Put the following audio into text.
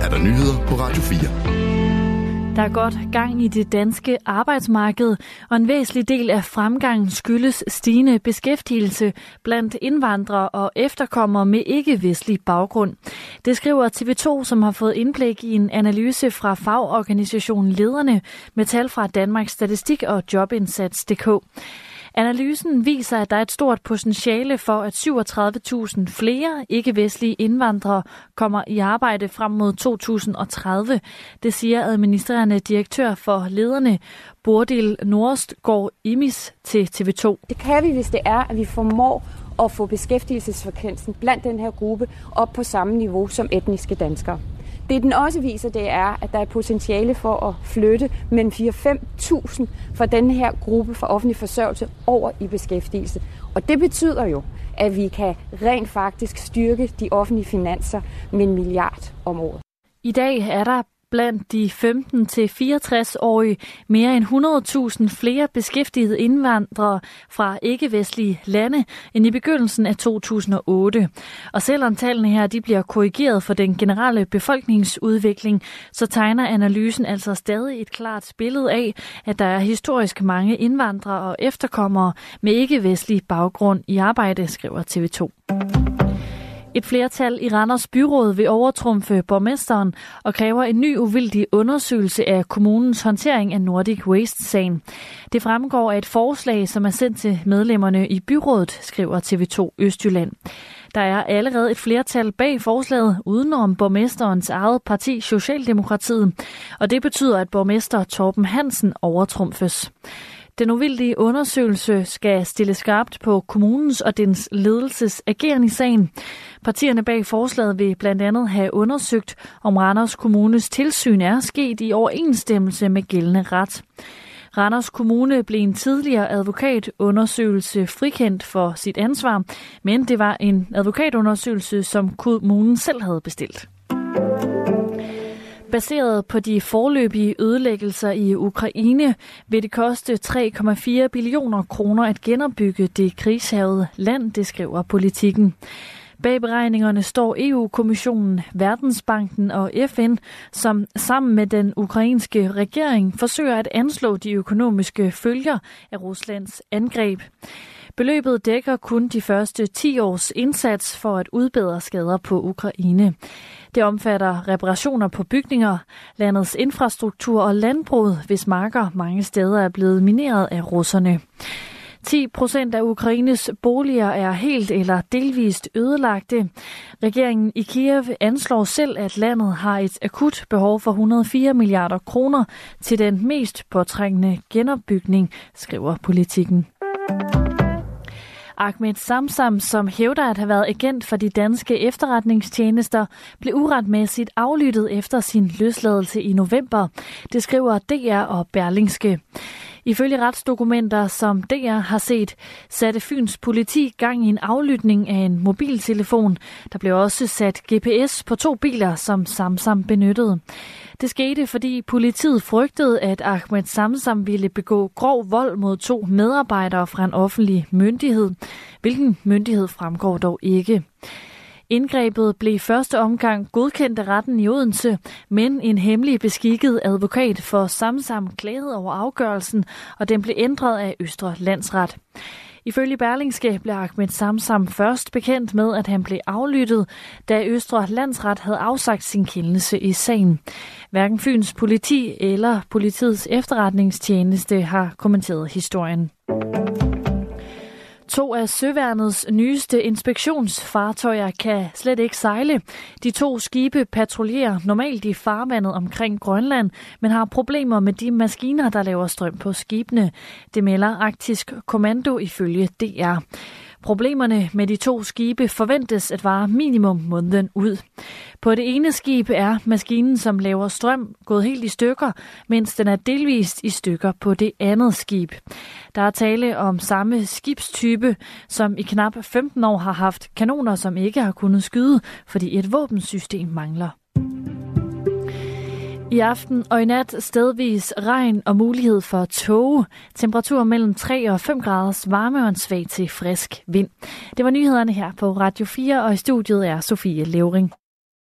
er der nyheder på Radio 4. Der er godt gang i det danske arbejdsmarked, og en væsentlig del af fremgangen skyldes stigende beskæftigelse blandt indvandrere og efterkommere med ikke-vestlig baggrund. Det skriver TV2, som har fået indblik i en analyse fra fagorganisationen Lederne med tal fra Danmarks Statistik og Jobindsats.dk. Analysen viser, at der er et stort potentiale for, at 37.000 flere ikke-vestlige indvandrere kommer i arbejde frem mod 2030. Det siger administrerende direktør for lederne, Bordil Nordstgaard Imis til TV2. Det kan vi, hvis det er, at vi formår at få beskæftigelsesfrekvensen blandt den her gruppe op på samme niveau som etniske danskere. Det den også viser, det er, at der er potentiale for at flytte mellem 4-5.000 fra den her gruppe for offentlig forsørgelse over i beskæftigelse. Og det betyder jo, at vi kan rent faktisk styrke de offentlige finanser med en milliard om året. I dag er der blandt de 15-64-årige mere end 100.000 flere beskæftigede indvandrere fra ikke-vestlige lande end i begyndelsen af 2008. Og selvom tallene her de bliver korrigeret for den generelle befolkningsudvikling, så tegner analysen altså stadig et klart billede af, at der er historisk mange indvandrere og efterkommere med ikke-vestlig baggrund i arbejde, skriver TV2. Et flertal i Randers byråd vil overtrumfe borgmesteren og kræver en ny uvildig undersøgelse af kommunens håndtering af Nordic Waste-sagen. Det fremgår af et forslag, som er sendt til medlemmerne i byrådet, skriver TV2 Østjylland. Der er allerede et flertal bag forslaget, udenom borgmesterens eget parti Socialdemokratiet, og det betyder, at borgmester Torben Hansen overtrumfes. Den uvildige undersøgelse skal stille skarpt på kommunens og dens ledelses agerende i sagen. Partierne bag forslaget vil blandt andet have undersøgt, om Randers Kommunes tilsyn er sket i overensstemmelse med gældende ret. Randers Kommune blev en tidligere advokatundersøgelse frikendt for sit ansvar, men det var en advokatundersøgelse, som kommunen selv havde bestilt. Baseret på de forløbige ødelæggelser i Ukraine vil det koste 3,4 billioner kroner at genopbygge det krigshavede land, det skriver politikken. Bag beregningerne står EU-kommissionen, Verdensbanken og FN, som sammen med den ukrainske regering forsøger at anslå de økonomiske følger af Ruslands angreb. Beløbet dækker kun de første 10 års indsats for at udbedre skader på Ukraine. Det omfatter reparationer på bygninger, landets infrastruktur og landbruget, hvis marker mange steder er blevet mineret af russerne. 10 procent af Ukraines boliger er helt eller delvist ødelagte. Regeringen i Kiev anslår selv, at landet har et akut behov for 104 milliarder kroner til den mest påtrængende genopbygning, skriver politikken. Ahmed Samsam, som hævder at have været agent for de danske efterretningstjenester, blev uretmæssigt aflyttet efter sin løsladelse i november. Det skriver DR og Berlingske. Ifølge retsdokumenter, som DR har set, satte Fyns politi gang i en aflytning af en mobiltelefon. Der blev også sat GPS på to biler, som Samsam benyttede. Det skete, fordi politiet frygtede, at Ahmed Samsam ville begå grov vold mod to medarbejdere fra en offentlig myndighed. Hvilken myndighed fremgår dog ikke. Indgrebet blev i første omgang godkendt af retten i Odense, men en hemmelig beskikket advokat for Samsam klagede over afgørelsen, og den blev ændret af Østre Landsret. Ifølge Berlingske blev Ahmed Samsam først bekendt med, at han blev aflyttet, da Østre Landsret havde afsagt sin kendelse i sagen. Hverken Fyns politi eller politiets efterretningstjeneste har kommenteret historien. To af søværnets nyeste inspektionsfartøjer kan slet ikke sejle. De to skibe patruljerer normalt i farvandet omkring Grønland, men har problemer med de maskiner, der laver strøm på skibene. Det melder Arktisk Kommando ifølge DR. Problemerne med de to skibe forventes at vare minimum måneden ud. På det ene skib er maskinen, som laver strøm, gået helt i stykker, mens den er delvist i stykker på det andet skib. Der er tale om samme skibstype, som i knap 15 år har haft kanoner, som ikke har kunnet skyde, fordi et våbensystem mangler. I aften og i nat stedvis regn og mulighed for tåge. Temperatur mellem 3 og 5 graders varme og en svag til frisk vind. Det var nyhederne her på Radio 4, og i studiet er Sofie Levering.